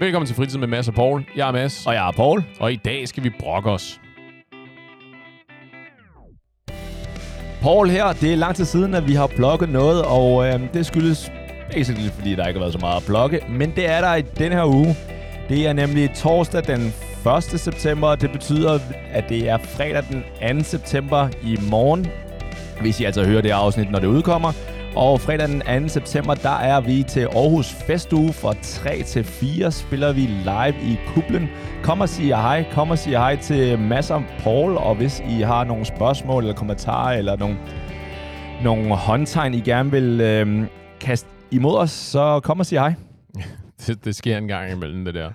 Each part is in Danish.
Velkommen til Fritid med Mads og Paul. Jeg er Mads, Og jeg er Paul. og i dag skal vi brokke os. Paul her, det er lang tid siden, at vi har blogget noget, og øh, det skyldes basically, fordi der ikke har været så meget at blogge, men det er der i den her uge. Det er nemlig torsdag den 1. september, det betyder, at det er fredag den 2. september i morgen, hvis I altså hører det afsnit, når det udkommer. Og fredag den 2. september, der er vi til Aarhus Festuge fra 3 til 4, spiller vi live i Kublen. Kom og sig hej, kom og sig hej til masser af Paul, og hvis I har nogle spørgsmål eller kommentarer, eller nogle, nogle håndtegn, I gerne vil øh, kaste imod os, så kom og sig hej. Det, det sker en gang imellem, det der.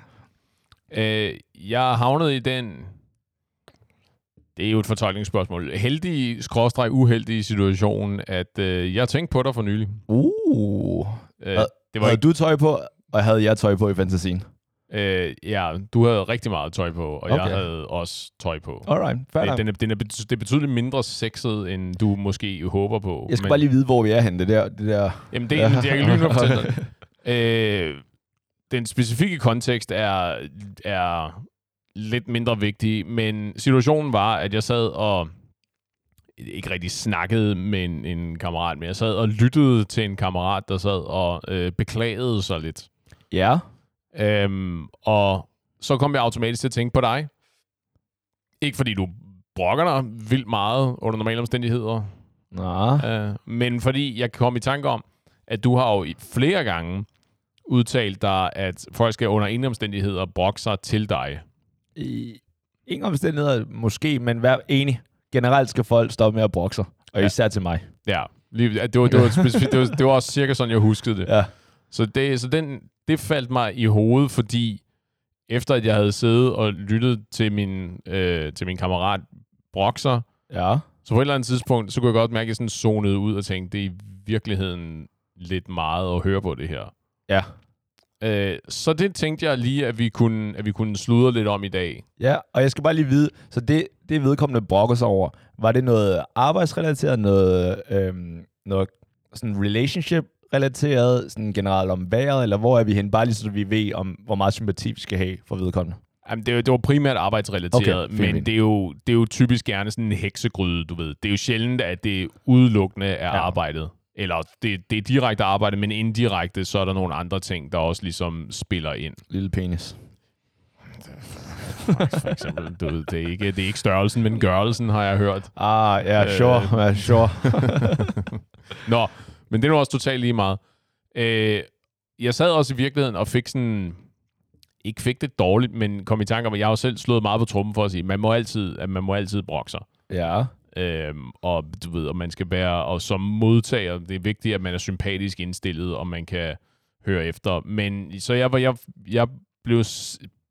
Øh, jeg havnede havnet i den... Det er jo et fortolkningsspørgsmål. Heldig, skråstreg, uheldig situation, at øh, jeg tænkte på dig for nylig. Uh, Øh, det var havde ikke, du tøj på, og havde jeg tøj på i fantasien? øh, ja, du havde rigtig meget tøj på, og jeg Okay. havde også tøj på. Alright, fair Det, den er, den er, det er betydeligt mindre sexet, end du måske håber på. Jeg skal bare lige vide, hvor vi er henne. Det der, det der. Jamen, det, det jeg kan nu fortælle dig. Øh, den specifikke kontekst er, er lidt mindre vigtig, men situationen var, at jeg sad og ikke rigtig snakkede med en, en kammerat, men jeg sad og lyttede til en kammerat, der sad og øh, beklagede sig lidt. Ja. Øhm, og så kom jeg automatisk til at tænke på dig. Ikke fordi du brokker dig vildt meget under normale omstændigheder, Nå. Øh, men fordi jeg kom i tanke om, at du har jo flere gange udtalt dig, at folk skal under ingen omstændigheder brokke sig til dig. I ingen omstændigheder måske, men vær enig. Generelt skal folk stoppe med at brokke sig. Og Ja. især til mig. Ja, lige, det, var, det, var specifikt, det, var, det var også cirka sådan, jeg huskede det. Ja. Så, det, så den, det faldt mig i hovedet, fordi efter at jeg havde siddet og lyttet til min, øh, til min kammerat sig, Ja. så på et eller andet tidspunkt, så kunne jeg godt mærke, at jeg sådan zonede ud og tænkte, det er i virkeligheden lidt meget at høre på det her. Ja. Øh, så det tænkte jeg lige, at vi kunne, at vi kunne sludre lidt om i dag. Ja, og jeg skal bare lige vide, så det, det vedkommende brokker sig over, var det noget arbejdsrelateret, noget, øhm, noget sådan relationship-relateret, sådan generelt om vejret, eller hvor er vi hen? Bare lige så vi ved, om hvor meget sympati vi skal have for vedkommende. Jamen, det, det var primært arbejdsrelateret, Okay, men det er, jo, det er jo typisk gerne sådan en heksegryde, du ved. Det er jo sjældent, at det udelukkende er. Ja. arbejdet. Eller det, det er direkte arbejde, men indirekte, så er der nogle andre ting, der også ligesom spiller ind. Lille penis. For eksempel, du ved, det er ikke, det er ikke størrelsen, men gørelsen, har jeg hørt. Ah, ja, Øh. sure, ja, sure. Nå, men det er nu også totalt lige meget. Øh, jeg sad også i virkeligheden og fik sådan... Ikke fik det dårligt, men kom i tanke om, at jeg har jo selv slået meget på trummen for at sige, man må altid, at man må altid brokke sig. ja. Øhm, og du ved, og man skal være, og som modtager, det er vigtigt, at man er sympatisk indstillet, og man kan høre efter. Men så jeg, var, jeg, jeg blev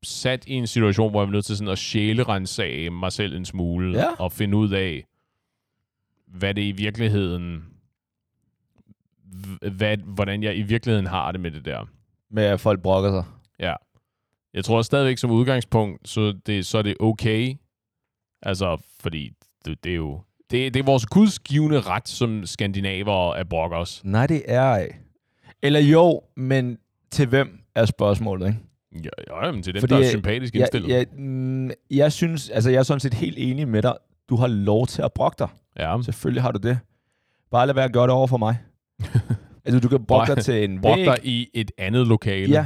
sat i en situation, hvor jeg var nødt til sådan at sjælerensage mig selv en smule, Ja. og finde ud af, hvad det i virkeligheden, hvad, hvordan jeg i virkeligheden har det med det der. Med at folk brokker sig. Ja. Jeg tror stadigvæk som udgangspunkt, så, det, så er det okay. Altså, fordi det, det er jo... Det, det er vores gudsgivende ret som skandinaver at brokke os. Nej, det er ej. Eller jo, men til hvem er spørgsmålet, ikke? Ja, ja men til dem, Fordi, der er øh, sympatisk Jeg, indstillet. jeg, mm, jeg synes, altså jeg er sådan set helt enig med dig. Du har lov til at brokke dig. ja. Selvfølgelig har du det. Bare lad være at gøre det over for mig. altså, du kan brokke dig til en Brok dig i et andet lokale. Ja,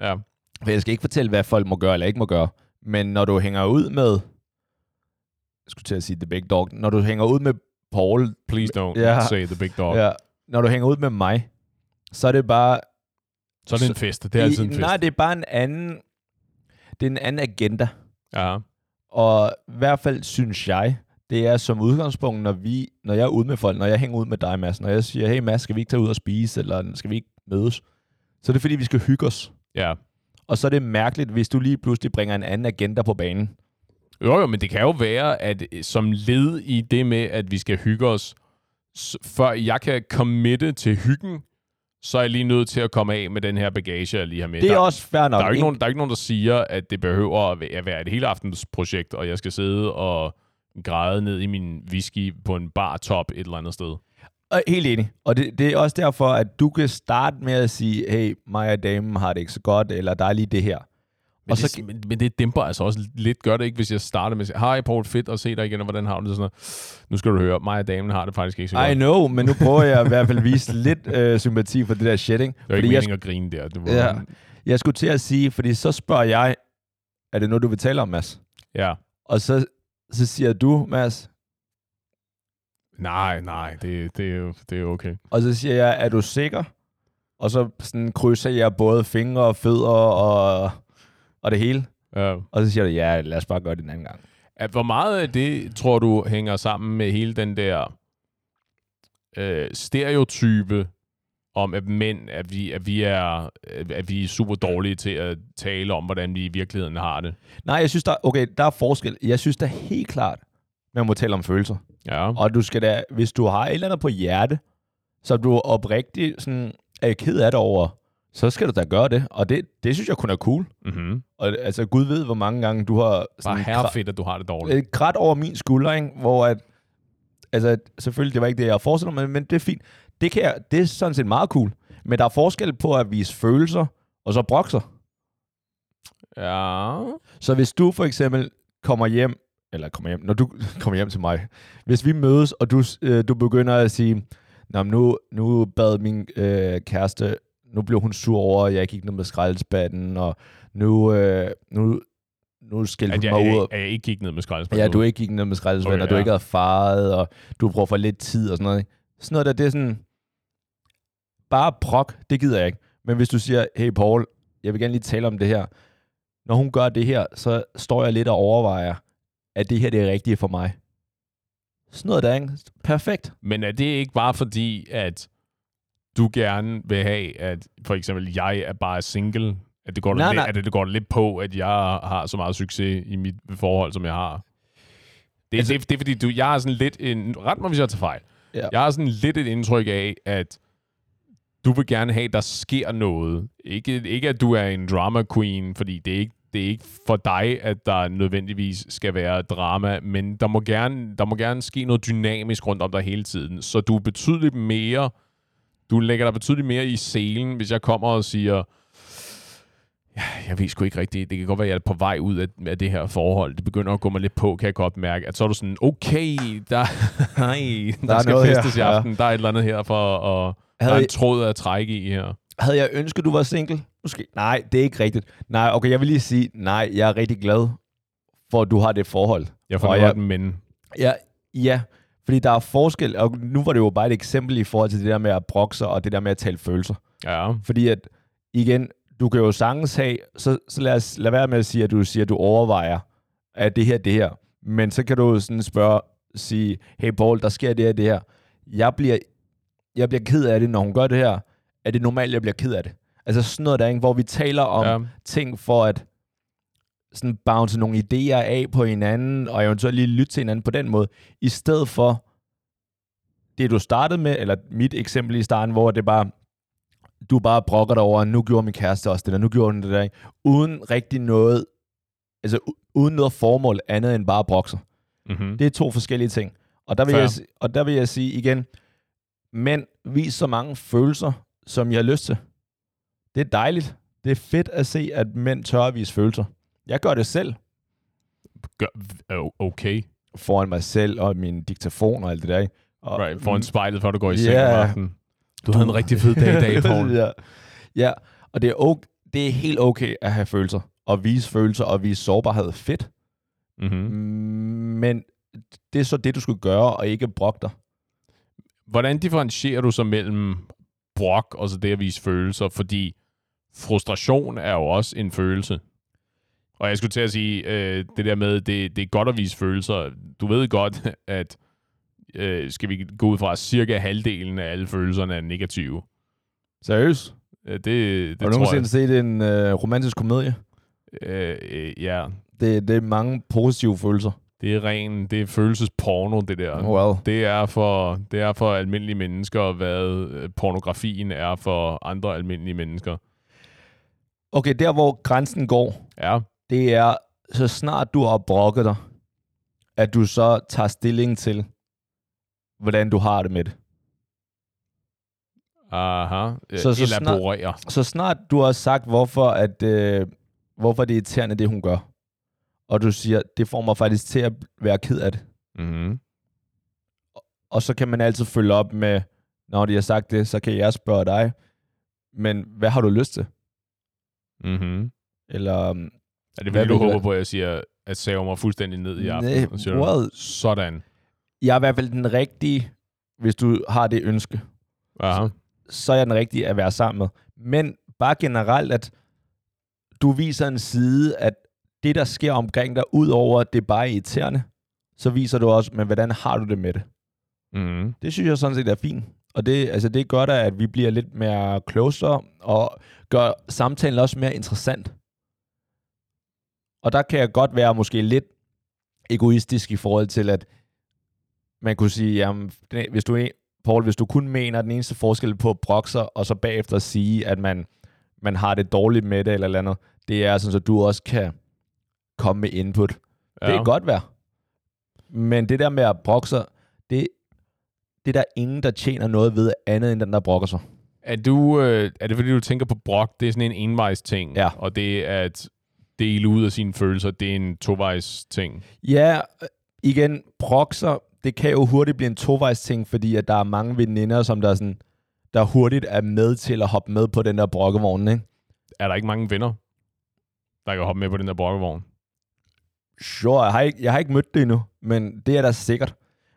ja. for jeg skal ikke fortælle, hvad folk må gøre eller ikke må gøre. Men når du hænger ud med... Jeg skulle til at sige The Big Dog. Når du hænger ud med Paul... Please don't Ja. say the big dog. Ja, når du hænger ud med mig, så er det bare... Så er det en fest. Det er altid en fest. nej, det er bare en anden... Det er en anden agenda. Ja. Og i hvert fald synes jeg, det er som udgangspunkt, når, vi, når jeg er ude med folk, når jeg hænger ud med dig, Mads, når jeg siger, hey Mads, skal vi ikke tage ud og spise, eller skal vi ikke mødes? Så er det fordi, vi skal hygge os. ja. Og så er det mærkeligt, hvis du lige pludselig bringer en anden agenda på banen. Jo, jo, men det kan jo være, at øh, som led i det med, at vi skal hygge os, før jeg kan committe til hyggen, så er jeg lige nødt til at komme af med den her bagage, jeg lige har med. Det er der, også fair nok. der, er ikke nogen, der er ikke nogen, der siger, at det behøver at være- at være et hele aftens projekt, og jeg skal sidde og græde ned i min whisky på en bar top et eller andet sted. Og helt enig. Og det, det er også derfor, at du kan starte med at sige, hey, mig og damen har det ikke så godt, eller der er lige det her. Men, Og det, så- men, men det dæmper altså også lidt. Gør det ikke, hvis jeg starter med hej Paul, fedt at se dig igen, og hvordan har du det? Sådan noget. Nu skal du høre, mig og damen har det faktisk ikke så godt. I know, men nu prøver jeg i hvert fald at vise lidt øh, sympati for det der ikke? det var ikke Fordi jeg, meningen at grine der. Det var, Ja. jeg skulle til at sige, fordi så spørger jeg, er det noget, du vil tale om, Mads? ja. Og så, så siger du, Mads, Nej, nej, det, det, er jo, det er okay. og så siger jeg, er du sikker? Og så sådan krydser jeg både fingre og fødder og, og det hele. Ja. Og så siger du, ja, lad os bare gøre det en anden gang. At hvor meget af det, tror du, hænger sammen med hele den der øh, stereotype om, at mænd, at vi, at, vi er, at vi er super dårlige til at tale om, hvordan vi i virkeligheden har det? Nej, jeg synes, der, okay, der er forskel. Jeg synes da helt klart, man må tale om følelser. Ja. Og du skal da, hvis du har et eller andet på hjerte, så du er oprigtig sådan, er ked af det over, så skal du da gøre det. Og det, det synes jeg kun er cool. Mm-hmm. Og altså, Gud ved, hvor mange gange du har Bare sådan herre fedt, at du har det dårligt. et grædt over min skulder, ikke? hvor at, altså, selvfølgelig, det var ikke det, jeg forestiller mig, men det er fint. Det, kan jeg, det er sådan set meget cool. Men der er forskel på at vise følelser, og så brokser. Ja. Så hvis du for eksempel kommer hjem, eller kommer hjem, når du kommer hjem til mig, hvis vi mødes, og du, øh, du begynder at sige, Nå, nu, nu bad min øh, kæreste, nu blev hun sur over, at jeg ikke gik ned med skraldespanden, og nu, øh, nu, nu skældte At hun jeg, mig ud. jeg, jeg, ikke gik ned med skraldespanden. Ja, du ikke gik ned med skraldespanden, Okay, okay, og du ja. ikke havde faret, og du bruger for lidt tid og sådan noget. ikke? Sådan noget der, det er sådan, bare brok, det gider jeg ikke. Men hvis du siger, hey Paul, jeg vil gerne lige tale om det her. Når hun gør det her, så står jeg lidt og overvejer, at det her det er rigtigt for mig. Sådan noget der, ikke? Perfekt. Men er det ikke bare fordi, at du gerne vil have, at for eksempel jeg er bare single? At det går, Nej, lidt, nej. At det går lidt på, at jeg har så meget succes i mit forhold, som jeg har? Det, Altså- altså, det, det er fordi, du, jeg har sådan lidt en... Ret mig, hvis jeg tager fejl. Ja. Jeg har sådan lidt et indtryk af, at du vil gerne have, at der sker noget. Ikke, ikke at du er en drama queen, fordi det er ikke det er ikke for dig, at der nødvendigvis skal være drama, men der må gerne, der må gerne ske noget dynamisk rundt om dig hele tiden, så du er betydeligt mere, du lægger dig betydeligt mere i selen, hvis jeg kommer og siger, ja, jeg ved sgu ikke rigtigt, det kan godt være, at jeg er på vej ud af, af det her forhold, det begynder at gå mig lidt på, kan jeg godt mærke, at så er du sådan, okay, der, nej, der, er skal noget her, festes i ja. aften, der er et eller andet her for at, der Havde er I- en tråd at trække i her. Havde jeg ønsket, du var single? Måske. Nej, det er ikke rigtigt. Nej, okay, jeg vil lige sige, nej, jeg er rigtig glad for, at du har det forhold. Jeg får Og jeg- den men. Ja, ja, fordi der er forskel, og nu var det jo bare et eksempel i forhold til det der med at brokse og det der med at tale følelser. Ja, Fordi at, igen, du kan jo sagtens have, så, så lad, os, lad være med at sige, at du siger, at du overvejer, at det her, det her. Men så kan du sådan spørge, sige, hey Paul, der sker det her, det her. Jeg bliver, jeg bliver ked af det, når hun gør det her. Er det normalt, jeg bliver ked af det? Altså sådan noget der, ikke? hvor vi taler om ja. ting for at sådan bounce nogle idéer af på hinanden, og eventuelt lige lytte til hinanden på den måde, i stedet for det, du startede med, eller mit eksempel i starten, hvor det bare, du bare brokker dig over, nu gjorde min kæreste også det der, nu gjorde hun det der, ikke? uden rigtig noget, altså uden noget formål andet end bare sig. Mm-hmm. Det er to forskellige ting. Og der vil, Fair. jeg, og der vil jeg sige igen, mænd, vis så mange følelser, som I har lyst til. Det er dejligt. Det er fedt at se, at mænd tør at vise følelser. Jeg gør det selv Gør, øh, okay. foran mig selv og min diktafon og alt det der. Og, Right, foran spejlet, før du går i seng om aftenen. Du havde en rigtig fed dag i dag, Paul. ja. ja, og det er, okay, det er helt okay at have følelser. Og vise følelser og vise sårbarhed. Fedt. Mm-hmm. Men det er så det, du skulle gøre, og ikke brokke dig. Hvordan differentierer du så mellem brok og så det at vise følelser? Fordi frustration er jo også en følelse. Og jeg skulle til at sige, øh, det der med, det, det er godt at vise følelser. Du ved godt, at øh, skal vi gå ud fra, at cirka halvdelen af alle følelserne er negative. Seriøst? Øh, det, det Har du nogensinde set en øh, romantisk komedie? Øh, øh, ja, Det, det er mange positive følelser. det er ren, det er følelsesporno, det der. Well. Det er for, det er for almindelige mennesker, hvad øh, pornografien er for andre almindelige mennesker. Okay, der hvor grænsen går, Ja, det er, så snart du har brokket dig, at du så tager stilling til, hvordan du har det med det. aha. Så- Så, så så Elaborerer. Så snart du har sagt, hvorfor at, øh, hvorfor det er irriterende, det hun gør. Og du siger, det får mig faktisk til at være ked af det. Mm-hmm. Og så kan man altid følge op med, når de har sagt det, så kan jeg spørge dig, men hvad har du lyst til? Mm-hmm. Eller, um, Er det fordi, du håber på, at jeg siger, at saver mig fuldstændig ned i aften? Nej, så siger? Sådan. jeg er i hvert fald den rigtige, hvis du har det ønske. Aha. så er jeg den rigtige at være sammen med. Men bare generelt, at du viser en side, at det, der sker omkring dig, udover at det er bare irriterende, så viser du også, men hvordan har du det med det? Mm-hmm. Det synes jeg sådan set er fint. Og det, altså det gør da, at vi bliver lidt mere closer, og gør samtalen også mere interessant. Og der kan jeg godt være måske lidt egoistisk i forhold til, at man kunne sige, jamen, hvis du, Paul, hvis du kun mener, at den eneste forskel på at brokke sig, og så bagefter sige, at man, man har det dårligt med det, eller et eller andet, det er sådan, at du også kan komme med input. Ja. Det kan godt være. Men det der med at brokke sig, det, det er der ingen, der tjener noget ved andet, end den, der brokker sig. Er, du, øh, er det fordi, du tænker på brok? Det er sådan en envejs ting. Ja. Og det er at dele ud af sine følelser, det er en tovejs ting. Ja, øh, igen, brokser, det kan jo hurtigt blive en tovejs ting, fordi at der er mange veninder, som der, er sådan, der hurtigt er med til at hoppe med på den der brokkevogn, ikke? Er der ikke mange venner, der kan hoppe med på den der brokkevogn? Sure, jeg har, ikke, jeg har ikke mødt det endnu, men det er der sikkert.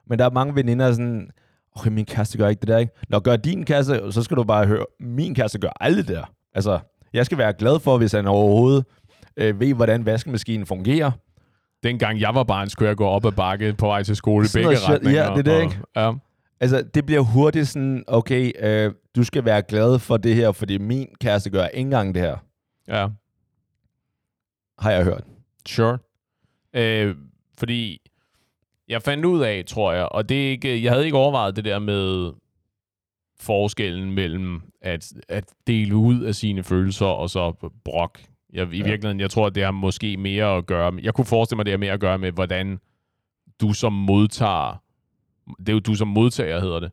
Men der er mange veninder, der er sådan, okay, min kæreste gør ikke det der, ikke? Når gør din kæreste, så skal du bare høre, min kæreste gør aldrig det der. Altså, jeg skal være glad for, hvis han overhovedet øh, ved, hvordan vaskemaskinen fungerer. Dengang jeg var barn, skulle jeg gå op ad bakke på vej til skole i begge retninger. Ja, det er det, og, ikke? Ja. Altså, det bliver hurtigt sådan, okay, øh, du skal være glad for det her, fordi min kæreste gør ikke engang det her, ja. har jeg hørt. Sure. Øh, fordi jeg fandt ud af, tror jeg, og det er ikke, jeg havde ikke overvejet det der med forskellen mellem at, at dele ud af sine følelser og så brok. Jeg, I Ja. virkeligheden, jeg tror, at det har måske mere at gøre med, jeg kunne forestille mig, det har mere at gøre med, hvordan du som modtager, det er jo du som modtager, hedder det,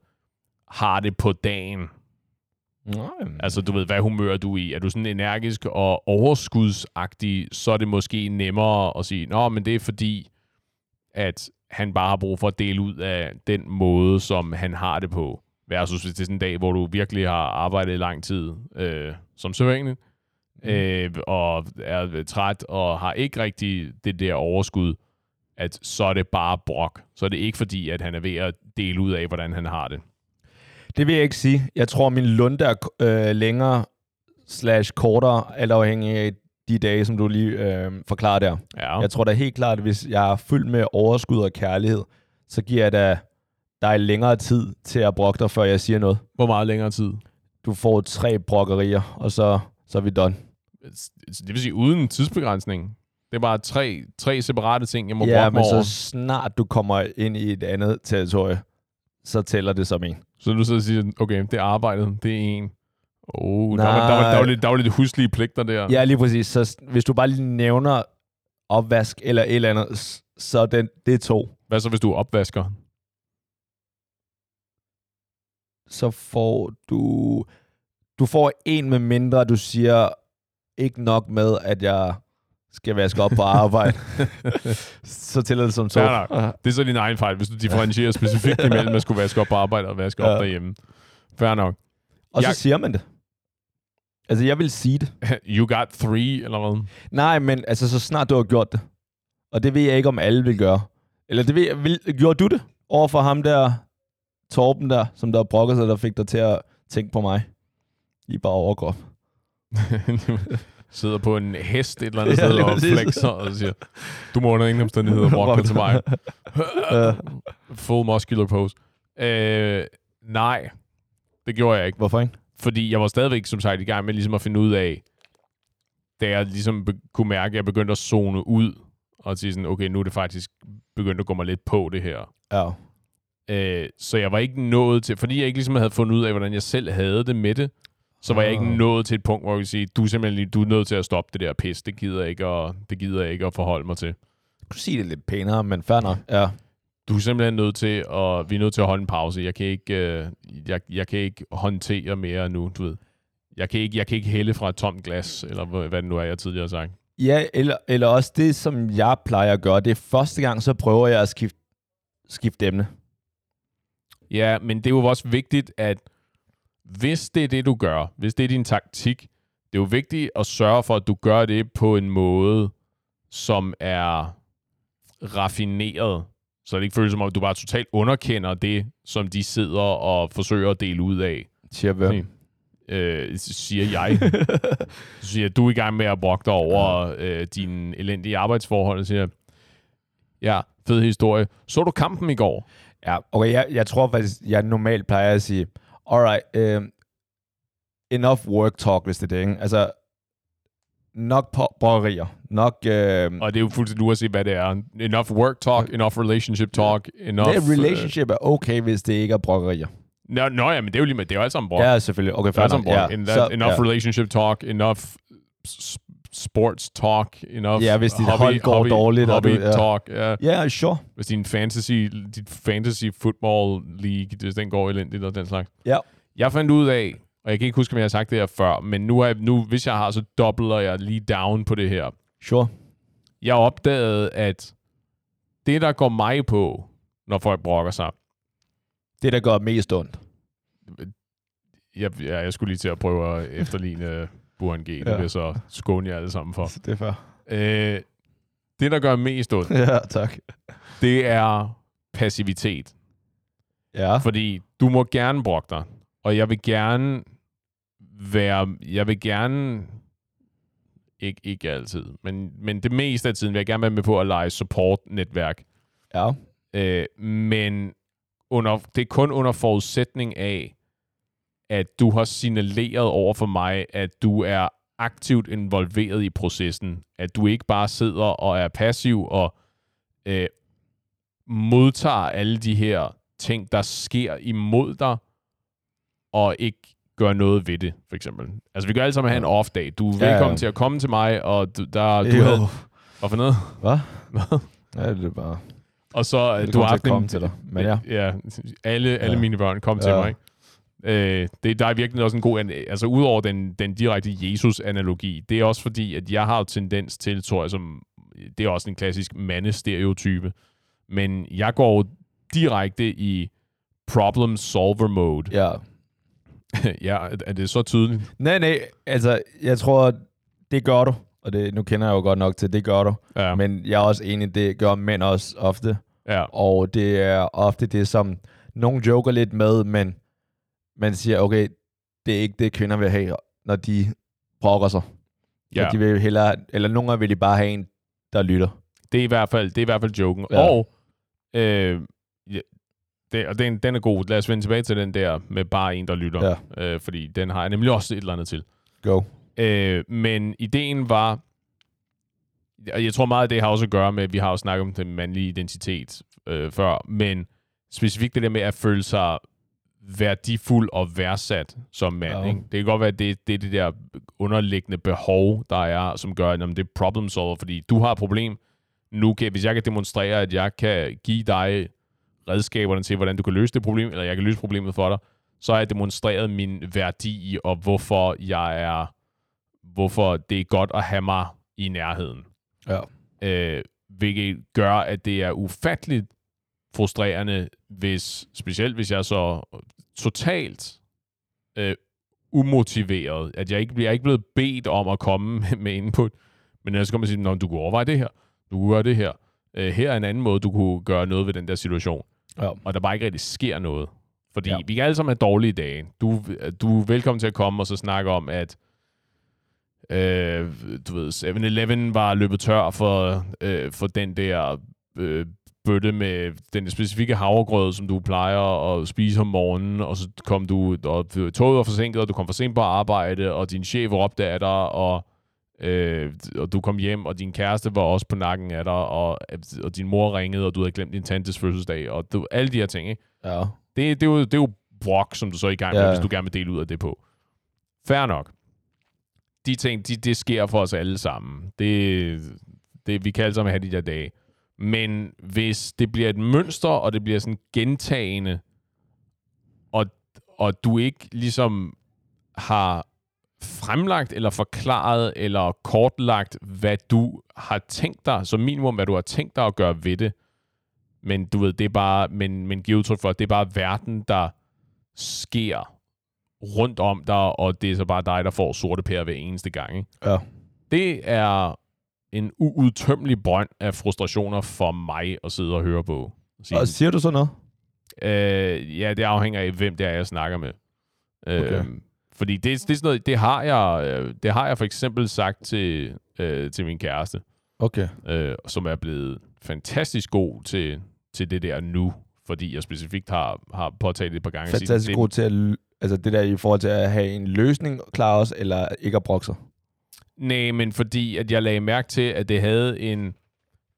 har det på dagen. Nej. Altså, du ved, hvad humør er du i? Er du sådan energisk og overskudsagtig, så er det måske nemmere at sige, nå, men det er fordi, at han bare har brug for at dele ud af den måde, som han har det på. Versus hvis det er sådan en dag, hvor du virkelig har arbejdet i lang tid, øh, som sædvanligt, Mm. øh, og er træt og har ikke rigtig det der overskud, at så er det bare brok. Så er det ikke fordi, at han er ved at dele ud af, hvordan han har det. Det vil jeg ikke sige. Jeg tror, min lunde er øh, længere slash kortere, alt afhængig af de dage, som du lige øh, forklarer der. Ja. Jeg tror da helt klart, at hvis jeg er fyldt med overskud og kærlighed, så giver jeg da dig længere tid til at brokke dig, før jeg siger noget. Hvor meget længere tid? Du får tre brokkerier, og så, så er vi done. Det vil sige uden tidsbegrænsning. Det er bare tre, tre separate ting, jeg må ja, brokke mig men over. så snart du kommer ind i et andet territorie, så tæller det som en. Så du så siger, okay, det er arbejdet, det er en. Oh, der, var, der, var, der, var Nej. lidt, der var lidt huslige pligter der. Ja, lige præcis. Så hvis du bare lige nævner opvask eller et eller andet, så den, det er to. Hvad så, hvis du er opvasker? Så får du... Du får en med mindre, du siger ikke nok med, at jeg skal vaske op på arbejde. så tæller det som to. Fair nok. Det er så din egen fejl, hvis du differentierer specifikt imellem at skulle vaske op på arbejde og vaske op Ja. derhjemme. Fair nok. Og så Jeg- siger man det. Altså, jeg vil sige det. You got three, eller hvad? Nej, men altså, så snart du har gjort det. Og det ved jeg ikke, om alle vil gøre. Eller det ved jeg, vil, gjorde du det over for ham der, Torben der, som der brokker sig, der fik dig til at tænke på mig? I bare overkrop. sidder på en hest et eller andet Ja, sted og flexer og siger, du må under ingen omstændigheder dig til mig. Full muscular pose. Øh, nej, det gjorde jeg ikke. Hvorfor ikke? Fordi jeg var stadigvæk, som sagt, i gang med ligesom at finde ud af, da jeg ligesom kunne mærke, at jeg begyndte at zone ud, og sige sådan, okay, nu er det faktisk begyndt at gå mig lidt på det her. Ja. Øh, så jeg var ikke nået til, fordi jeg ikke ligesom havde fundet ud af, hvordan jeg selv havde det med det, så var jeg ikke Ah. nået til et punkt, hvor jeg vil sige, du er simpelthen du er nødt til at stoppe det der pis, det gider jeg ikke, og det gider jeg ikke at forholde mig til. Du kunne sige det lidt pænere, men fair nok. Ja. Du er simpelthen nødt til at, vi er nødt til at holde en pause. Jeg kan ikke, øh, jeg, jeg kan ikke håndtere mere nu, du ved. Jeg kan ikke, jeg kan ikke hælde fra et tomt glas, eller hvad hvad det nu er, jeg tidligere har sagt. Ja, eller, eller også det, som jeg plejer at gøre, det er første gang, så prøver jeg at skifte, skifte emne. Ja, men det er jo også vigtigt, at hvis det er det, du gør, hvis det er din taktik, det er jo vigtigt at sørge for, at du gør det på en måde, som er raffineret, så det ikke føles som om, du bare totalt underkender det, som de sidder og forsøger at dele ud af. Siger hvem? Øh, siger jeg. så siger du er i gang med at brokke dig over øh, dine elendige arbejdsforhold, og siger, ja, fed historie. Så du kampen i går? Ja, okay, jeg, jeg tror faktisk, jeg normalt plejer at sige, alright, uh, enough work talk, hvis det er det, ikke? Altså, nok bryggerier, nok... Uh, og det er jo fuldstændig uanset, hvad det er. Enough work talk, enough relationship talk, enough... Det relationship er okay, hvis det ikke er bryggerier. Nå, nå ja, men det er jo lige med, det er jo alt sammen brok. Ja, selvfølgelig. Okay, det er alt sammen Ja, enough ja. relationship talk, enough sports talk, enough Ja, hvis dit hobby, hold går hobby, dårligt. Hobby og du, ja. talk, ja. Yeah, sure. Hvis din fantasy, dit fantasy football league, hvis den går elendigt og den slags. Ja. Jeg fandt ud af, og jeg kan ikke huske, om jeg har sagt det her før, men nu, er, nu hvis jeg har, så dobbler jeg lige down på det her. Sure. Jeg opdagede, at det, der går mig på, når folk brokker sig, det, der gør mest ondt. Jeg, ja, jeg skulle lige til at prøve at efterligne Burhan G. Det ja. vil så skåne jer alle sammen for. Det er fair. Øh, det, der gør mest ondt, ja, tak. det er passivitet. Ja. Fordi du må gerne brokke dig, og jeg vil gerne være, jeg vil gerne, ikke, ikke altid, men, men det meste af tiden vil jeg gerne være med på at lege support-netværk. Ja. Øh, men under, det er kun under forudsætning af, at du har signaleret over for mig, at du er aktivt involveret i processen. At du ikke bare sidder og er passiv og øh, modtager alle de her ting, der sker imod dig, og ikke gør noget ved det, for eksempel. Altså, vi gør alle sammen have en off-dag. Du er velkommen ja, til at komme til mig, og du, der, du havde... Hvad for noget? Hvad? Hvad? Ja, det er bare... Og så, det du har haft en... Til dig. Men ja. ja alle, alle ja. mine børn kom ja. til mig, ikke? Øh, det, der er virkelig også en god, altså udover den, den direkte Jesus-analogi, det er også fordi, at jeg har jo tendens til, tror jeg, som, det er også en klassisk mandestereotype, men jeg går direkte i problem solver mode. Ja. ja, er det så tydeligt? Nej, nej, altså, jeg tror, det gør du, og det, nu kender jeg jo godt nok til, det gør du, ja. men jeg er også enig, det gør mænd også ofte, ja. og det er ofte det, som nogen joker lidt med, men man siger, okay, det er ikke det, kvinder vil have, når de brokker sig. Ja. de vil hellere, eller nogle gange vil de bare have en, der lytter. Det er i hvert fald, det er i hvert fald joken. Ja. Og, øh, det, og den, den er god. Lad os vende tilbage til den der med bare en, der lytter. Ja. Øh, fordi den har jeg nemlig også et eller andet til. Go. Øh, men ideen var, og jeg tror meget af det har også at gøre med, at vi har jo snakket om den mandlige identitet øh, før, men specifikt det der med at føle sig værdifuld og værdsat som mand. Ja. Ikke? Det kan godt være, at det, det er det der underliggende behov, der er, som gør, at det er problem solver, fordi du har et problem. Nu kan, hvis jeg kan demonstrere, at jeg kan give dig redskaberne til, hvordan du kan løse det problem, eller jeg kan løse problemet for dig, så har jeg demonstreret min værdi og hvorfor jeg er, hvorfor det er godt at have mig i nærheden. Ja. Øh, hvilket gør, at det er ufatteligt frustrerende, hvis, specielt hvis jeg så totalt øh, umotiveret, at jeg ikke bliver ikke blevet bedt om at komme med input, men jeg så kommer sige, du kunne overveje det her, du kunne gøre det her, øh, her er en anden måde, du kunne gøre noget ved den der situation. Ja. Og der bare ikke rigtig sker noget. Fordi ja. vi kan alle sammen have dårlige dage. Du, du er velkommen til at komme og så snakke om, at øh, du ved, 7-Eleven var løbet tør for, øh, for den der øh, bøtte med den specifikke havregrød, som du plejer at spise om morgenen, og så kom du, og toget var forsinket, og du kom for sent på arbejde, og din chef råbte af dig, og, øh, og du kom hjem, og din kæreste var også på nakken af dig, og, og din mor ringede, og du havde glemt din tantes fødselsdag, og du, alle de her ting, ikke? Ja. Det, det, er jo, det er jo brok, som du så er i gang med, ja. hvis du gerne vil dele ud af det på. Fair nok. De ting, de, det sker for os alle sammen. Det, det, vi kan alle sammen have de der dage. Men hvis det bliver et mønster, og det bliver sådan gentagende, og, og du ikke ligesom har fremlagt eller forklaret eller kortlagt, hvad du har tænkt dig, som minimum, hvad du har tænkt dig at gøre ved det. Men du ved, det er bare, men, men giver udtryk for, at det er bare verden, der sker rundt om dig, og det er så bare dig, der får sorte pærer hver eneste gang. Ikke? Ja. Det er en uudtømmelig brønd af frustrationer for mig at sidde og høre på. Sige, Og siger du så noget? Øh, ja, det afhænger af, hvem det er, jeg snakker med. Okay. Øh, fordi det, det, er sådan noget, det har jeg, øh, det har jeg for eksempel sagt til, øh, til min kæreste, Okay. øh, som er blevet fantastisk god til, til det der nu, fordi jeg specifikt har, har påtalt det et par gange. sige, Fantastisk det, god til at... Altså det der i forhold til at have en løsning klar også, eller ikke at brokke sig. Nej, men fordi at jeg lagde mærke til, at det havde en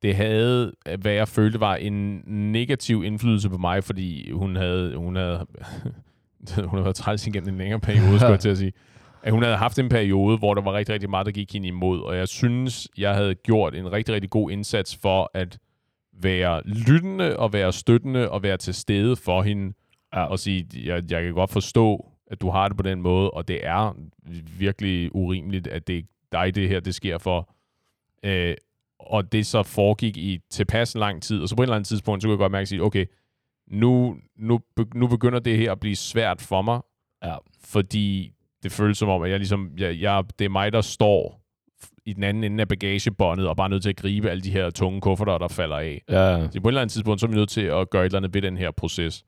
det havde, hvad jeg følte var en negativ indflydelse på mig, fordi hun havde, hun havde, hun havde været træls igennem en længere periode, skulle jeg til at sige. At hun havde haft en periode, hvor der var rigtig, rigtig meget, der gik hende imod, og jeg synes, jeg havde gjort en rigtig, rigtig god indsats for at være lyttende og være støttende og være til stede for hende, Ja. og sige, jeg, jeg kan godt forstå, at du har det på den måde, og det er virkelig urimeligt, at det dig, det her, det sker for. Øh, og det så foregik i tilpas lang tid, og så på et eller andet tidspunkt, så kunne jeg godt mærke at sige, okay, nu, nu, nu begynder det her at blive svært for mig, Ja. fordi det føles som om, at jeg ligesom, jeg, jeg, det er mig, der står i den anden ende af bagagebåndet, og bare nødt til at gribe alle de her tunge kufferter, der falder af. Ja. Så på et eller andet tidspunkt, så er vi nødt til at gøre et eller andet ved den her proces.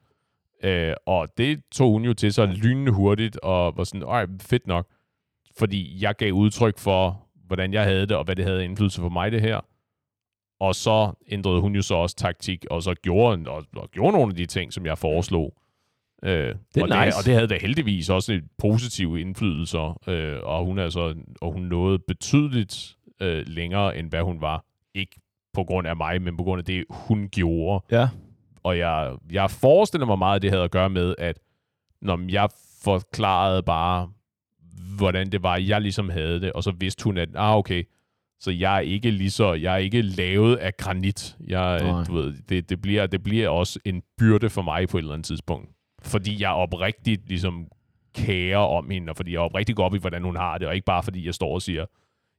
Øh, og det tog hun jo til sig lynende hurtigt, og var sådan, ej, fedt nok. Fordi jeg gav udtryk for, hvordan jeg havde det, og hvad det havde indflydelse på mig, det her. Og så ændrede hun jo så også taktik, og så gjorde, og, og gjorde nogle af de ting, som jeg foreslog. Øh, Det er og, nice. det, og det havde da heldigvis også et positive indflydelser, øh, og hun altså, og hun nåede betydeligt øh, længere, end hvad hun var. Ikke på grund af mig, men på grund af det, hun gjorde. Ja. Og jeg, jeg forestiller mig meget, at det havde at gøre med, at når jeg forklarede bare, hvordan det var, jeg ligesom havde det, og så vidste hun, at, ah, okay, så jeg er ikke lige så, jeg er ikke lavet af granit. Jeg, Nej. du ved, det, det, bliver, det bliver også en byrde for mig på et eller andet tidspunkt. Fordi jeg oprigtigt ligesom kærer om hende, og fordi jeg oprigtigt går op i, hvordan hun har det, og ikke bare fordi jeg står og siger,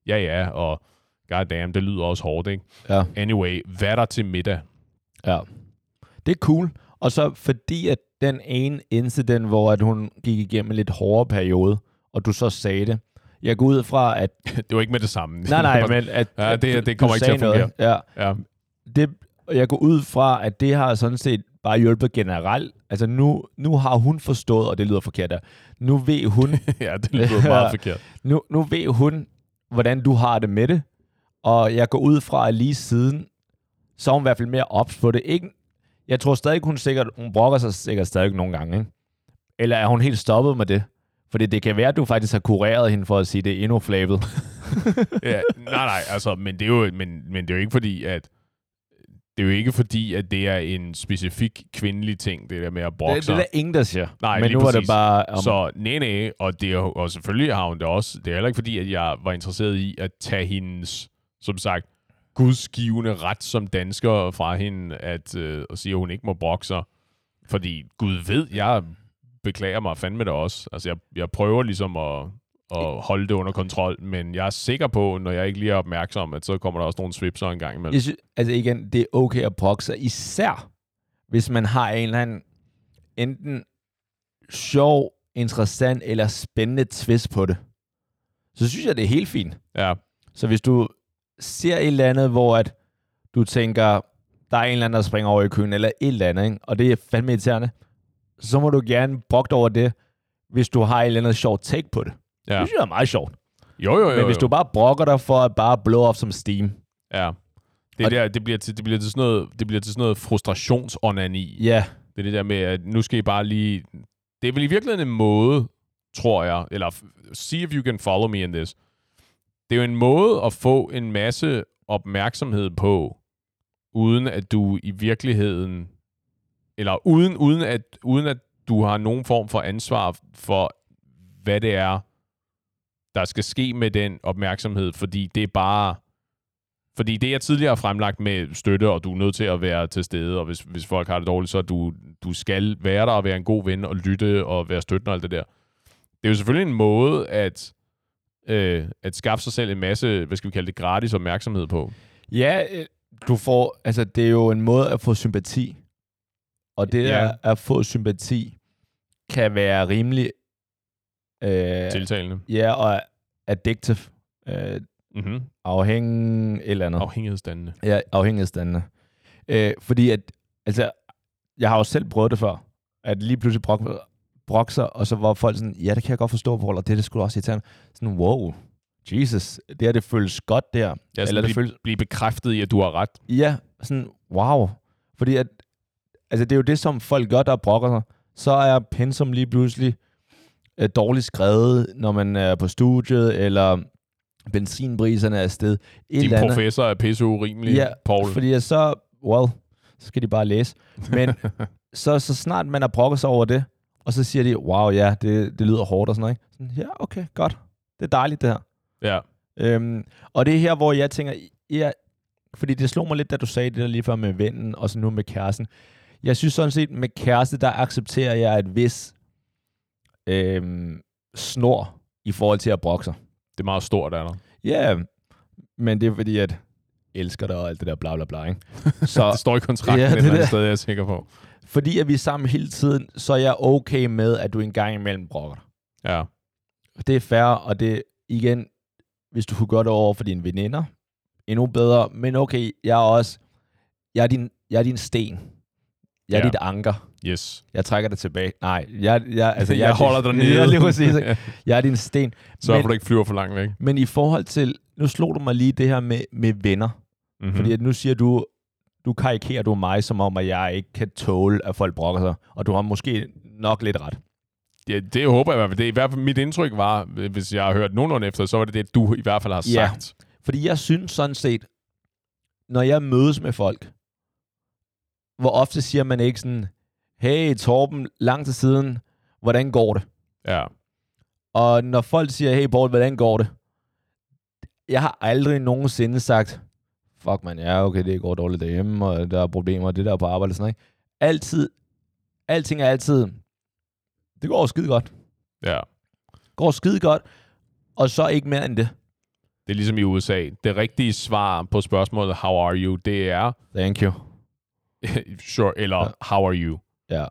ja ja, og god damn, det lyder også hårdt, ikke? Ja. Anyway, hvad er der til middag? Ja. Det er cool. Og så fordi at den ene incident, hvor at hun gik igennem en lidt hårdere periode, og du så sagde det, jeg går ud fra, at... Det var ikke med det samme. Nej, nej, men at... Ja, at det- det kommer ikke til at noget. Ja, Ja, det, jeg går ud fra, at det har sådan set bare hjulpet generelt. Altså nu, nu har hun forstået, og det lyder forkert der, nu ved hun, ja det lyder meget forkert. nu, nu ved hun, hvordan du har det med det, og jeg går ud fra, at lige siden, så er hun i hvert fald mere ops på det. Ikke, jeg tror stadig, hun sikkert, hun brokker sig sikkert stadig nogle gange, ikke? Eller er hun helt stoppet med det? Fordi det kan være, at du faktisk har kureret hende for at sige, at det er endnu flabet. ja, nej, nej, altså, men det er jo, men, men det er jo ikke fordi, at det er jo ikke fordi, at det er en specifik kvindelig ting, det der med at brokke Det, det er der ingen, der siger. Nej, Men nu er det præcis. bare... Om, Så nej, nej, og, det er, og selvfølgelig har hun det også. Det er heller ikke fordi, at jeg var interesseret i at tage hendes, som sagt, gudsgivende ret som dansker fra hende, at, øh, at sige, at hun ikke må brokke sig. Fordi Gud ved, jeg beklager mig fandme det også. Altså, jeg, jeg prøver ligesom at, at holde det under kontrol, men jeg er sikker på, når jeg ikke lige er opmærksom, at så kommer der også nogle svipser en gang imellem. Jeg synes, altså igen, det er okay at brokke sig, især hvis man har en eller anden enten sjov, interessant eller spændende twist på det. Så synes jeg, det er helt fint. Ja, Så hvis du ser et eller andet, hvor at du tænker, der er en eller anden, der springer over i køen, eller et eller andet, ikke? og det er fandme irriterende, så må du gerne brokke over det, hvis du har et eller andet sjovt take på det. ja. Det synes jeg er meget sjovt. Jo, jo, jo. Men hvis jo. du bare brokker dig for at bare blow off som steam, Ja. Det, Og- der, det, bliver til, det, bliver til sådan noget, det bliver til sådan noget frustrationsonani. ja, Det er det der med, at nu skal I bare lige... Det er vel i virkeligheden en måde, tror jeg, eller see if you can follow me in this. Det er jo en måde at få en masse opmærksomhed på, uden at du i virkeligheden... Eller uden, uden, at, uden at du har nogen form for ansvar for, hvad det er, der skal ske med den opmærksomhed, fordi det er bare... Fordi det, jeg tidligere har fremlagt med støtte, og du er nødt til at være til stede, og hvis, hvis folk har det dårligt, så du, du skal være der og være en god ven og lytte og være støttende og alt det der. Det er jo selvfølgelig en måde at øh, at skaffe sig selv en masse, hvad skal vi kalde det, gratis opmærksomhed på. Ja, øh, du får, altså det er jo en måde at få sympati. Og det Ja. ja. at få sympati kan være rimelig øh, Tiltalende. ja, og addictive, øh, Mm-hmm. afhængig eller andet. Afhængighedsdannende. Ja, afhængighedsdannende. Øh, fordi at, altså, jeg har jo selv prøvet det før, at lige pludselig brok, brok sig, og så var folk sådan, ja, det kan jeg godt forstå, Paul, og det det skulle også irriterende. Sådan, wow, Jesus, det her, det føles godt der. Ja, Eller det blive, føles, blive bekræftet i, at du har ret. ja, sådan, wow. Fordi at, altså, det er jo det, som folk gør, der brokker sig. Så er pensum lige pludselig øh, dårligt skrevet, når man er på studiet, eller benzinpriserne er afsted. Et Din eller andet. professor er pisse urimelig, Ja, Paul. Fordi så, well, så skal de bare læse. Men så, så snart man har brokket sig over det, og så siger de, wow, ja, det, det lyder hårdt og sådan noget. Ikke? Sådan, ja, okay, godt. Det er dejligt, det her. Ja. Øhm, og det er her, hvor jeg tænker, ja, fordi det slog mig lidt, da du sagde det der lige før med vennen, og så nu med kæresten. Jeg synes sådan set, med kæreste, der accepterer jeg et vis øhm, snor i forhold til at brokke sig. Det er meget stort, er der. Ja, men det er fordi, at elsker dig og alt det der bla bla bla, ikke? Så Det står i kontrakten Ja, et eller andet sted, jeg er sikker på. fordi at vi er sammen hele tiden, så er jeg okay med, at du en gang imellem brokker dig. Ja. Det er fair, og det igen, hvis du kunne gøre det over for dine veninder, endnu bedre. Men okay, jeg er også, jeg er din, jeg er din sten. Jeg er Ja. dit anker. Yes. Jeg trækker det tilbage. Nej, jeg, jeg, altså, jeg, jeg er holder din, dig nede. Ja, lige præcis. Jeg er din sten. For, Men- du ikke flyver for langt væk. Men i forhold til, nu slog du mig lige det her med, med venner. Mm-hmm. Mm. Fordi at nu siger du, du karikerer du mig som om, at jeg ikke kan tåle, at folk brokker sig. Og du har måske nok lidt ret. Ja, det håber jeg i hvert fald. Det er i hvert fald mit indtryk var, hvis jeg har hørt nogenlunde efter, så var det det, du i hvert fald har Ja. sagt. Fordi jeg synes sådan set, når jeg mødes med folk, hvor ofte siger man ikke sådan, hey Torben, lang tid siden, hvordan går det? Ja. Og når folk siger, hey Paul, hvordan går det? Jeg har aldrig nogensinde sagt, fuck man, ja okay, det går dårligt derhjemme, og der er problemer, og det der er på arbejde og sådan noget. Altid, alting er altid, det går skide godt. Ja. Går skide godt, og så ikke mere end det. Det er ligesom i USA. Det rigtige svar på spørgsmålet, how are you, det er, Thank you. sure, eller Ja. how are you. Ja.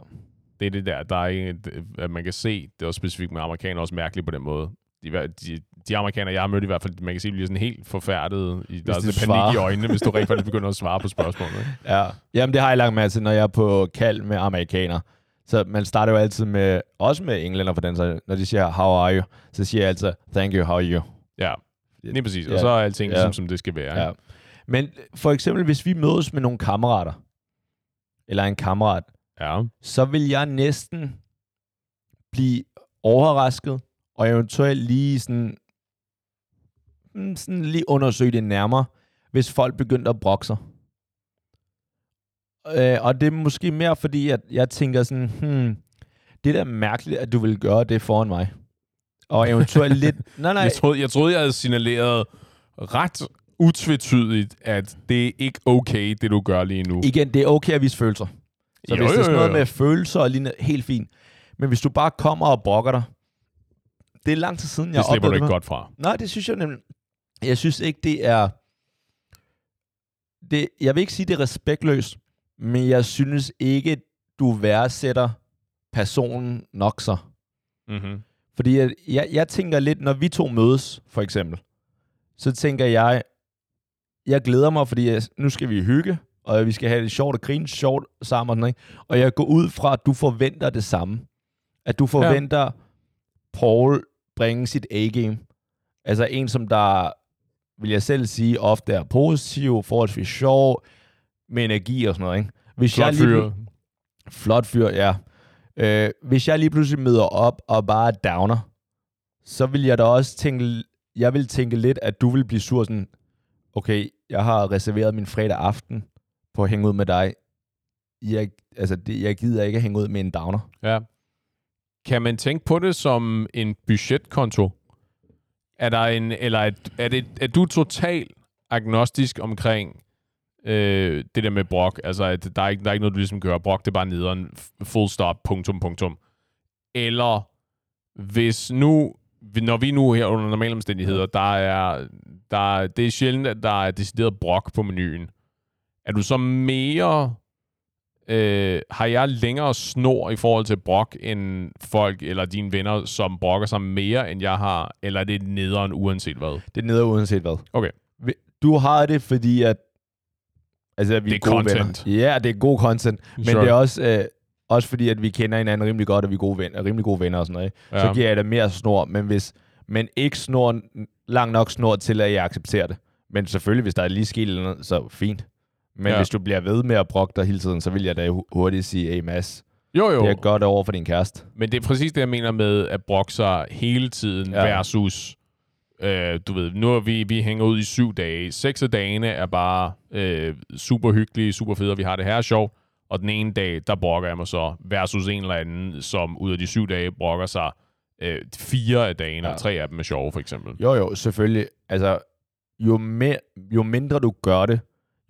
Det er det der, der er ikke, at man kan se, det er også specifikt med amerikanere også mærkeligt på den måde. De, de, de amerikanere, jeg har mødt i hvert fald, man kan se, de bliver sådan helt forfærdet. I, der er sådan panik svarer. i øjnene, hvis du rent faktisk begynder at svare på spørgsmålet. Ikke? Ja. Jamen, det har jeg lagt med til, når jeg er på kald med amerikanere. Så man starter jo altid med, også med englænder for den så når de siger, how are you? Så siger jeg altid, thank you, how are you? Ja, lige præcis. Og Ja. så er alting Ja. ligesom, som det skal være. Ja. Men for eksempel, hvis vi mødes med nogle kammerater, eller en kammerat, Ja. så vil jeg næsten blive overrasket, og eventuelt lige sådan, mm, sådan lige undersøge det nærmere, hvis folk begyndte at brokke sig. Øh, og det er måske mere fordi, at jeg tænker sådan, hmm, det er da mærkeligt, at du vil gøre det foran mig. Og eventuelt lidt... Nej, nej. Jeg, troede, jeg troede, jeg havde signaleret ret utvetydigt, at det er ikke okay, det du gør lige nu. Igen, det er okay at vise følelser. Så Jo, hvis det er sådan noget med følelser og lignende, helt fint. Men hvis du bare kommer og brokker dig, det er lang tid siden, jeg det slipper du ikke det. godt fra. Nej, det synes jeg nemlig. Jeg synes ikke, det er... Det, jeg vil ikke sige, det er respektløst, men jeg synes ikke, du værdsætter personen nok så. Mm-hmm. Fordi jeg, jeg, jeg tænker lidt, når vi to mødes, for eksempel, så tænker jeg, jeg glæder mig, fordi jeg, nu skal vi hygge, og vi skal have det sjovt og grine sjovt sammen. Og, sådan, ikke? og jeg går ud fra, at du forventer det samme. At du forventer, ja. Paul bringe sit A-game. Altså en, som der, vil jeg selv sige, ofte er positiv, forholdsvis sjov, med energi og sådan noget. Ikke? Hvis Flot lige fyr. plu- Flot fyr, ja. Øh, hvis jeg lige pludselig møder op og bare er downer, så vil jeg da også tænke, jeg vil tænke lidt, at du vil blive sur sådan, okay, jeg har reserveret min fredag aften på at hænge ud med dig. Jeg, altså, det, jeg gider ikke at hænge ud med en downer. Ja. Kan man tænke på det som en budgetkonto? Er der en, eller er, er, det, er du total agnostisk omkring øh, det der med brok? Altså, at der er, ikke, der er ikke noget, du ligesom gør. Brok, det er bare nederen. Full stop, punktum, punktum. Eller hvis nu når vi nu her under normale omstændigheder, der er, der, er- det er sjældent, at der er decideret brok på menuen. Er du så mere... Øh, har jeg længere snor i forhold til brok end folk eller dine venner, som brokker sig mere, end jeg har? Eller er det nederen uanset hvad? Det er nede uanset hvad. Okay. Du har det, fordi at... Altså, at vi Det er gode content. Venner. Ja, det er god content. Men Sure. det er også, øh, også fordi, at vi kender hinanden rimelig godt, og vi er gode venner, rimelig gode venner og sådan noget. Ikke? Ja. Så giver jeg det mere snor, men hvis men ikke snor, lang nok snor til, at jeg accepterer det. Men selvfølgelig, hvis der er lige sket eller noget, så fint. Men Ja. hvis du bliver ved med at brokke dig hele tiden, så vil jeg da hu- hurtigt sige, hey Mads, Jo, jo. det er godt over for din kæreste. Men det er præcis det, jeg mener med at brokke sig hele tiden. Ja. versus, øh, du ved, nu er vi, vi hænger ud i syv dage. Seks af dagene er bare øh, super hyggelige, super fede, og vi har det her sjovt. Og den ene dag, der brokker jeg mig så, versus en eller anden, som ud af de syv dage brokker sig øh, fire af dagene, ja. Og tre af dem er sjove, for eksempel. Jo, jo, selvfølgelig. Altså, jo, mere, jo mindre du gør det,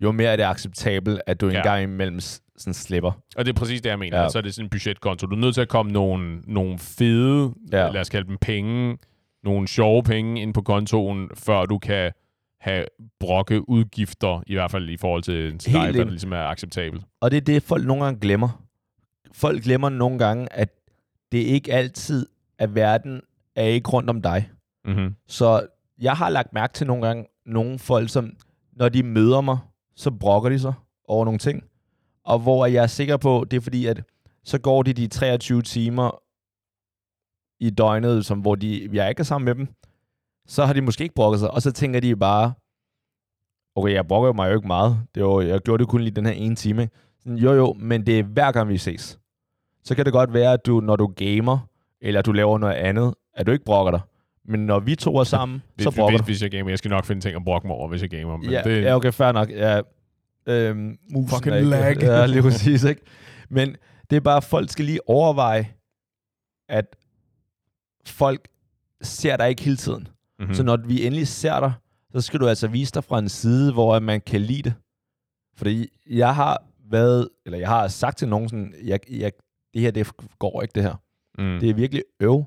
jo mere er det acceptabelt, at du Ja. ja. en gang imellem sådan slipper. Og det er præcis det, jeg mener. Ja. Så er det sådan en budgetkonto. Du er nødt til at komme nogle, nogle fede. Ja. lad os kalde dem penge, nogle sjove penge ind på kontoen, før du kan have brokke udgifter, i hvert fald i forhold til en Skype, enig. der ligesom er acceptabelt. Og det er det, folk nogle gange glemmer. Folk glemmer nogle gange, at det ikke altid, at verden er ikke rundt om dig. Mm-hmm. Så jeg har lagt mærke til nogle gange, nogle folk, som når de møder mig, så brokker de sig over nogle ting. Og hvor jeg er sikker på, det er fordi, at så går de de 23 timer i døgnet, som, hvor de, jeg ikke er sammen med dem, så har de måske ikke brokket sig, og så tænker de bare, okay, jeg brokker mig jo ikke meget. Det var, jeg gjorde det kun lige den her ene time. Sådan, jo jo, men det er hver gang vi ses. Så kan det godt være, at du, når du gamer, eller du laver noget andet, at du ikke brokker dig. Men når vi to er sammen, Hvis, så brokker hvis, du. hvis jeg gamer, jeg skal nok finde ting at brokke mig over, hvis jeg gamer. Men Ja, det, ja, okay, fair nok. Ja, øhm, Fucking ikke, lag. Ja, lige præcis, ikke? Men det er bare, at folk skal lige overveje, at folk ser dig ikke hele tiden. Mm-hmm. Mm. Så når vi endelig ser dig, så skal du altså vise dig fra en side, hvor man kan lide det. Fordi jeg har været, eller jeg har sagt til nogen sådan, jeg, jeg, det her, det går ikke det her. mm. Det er virkelig øv.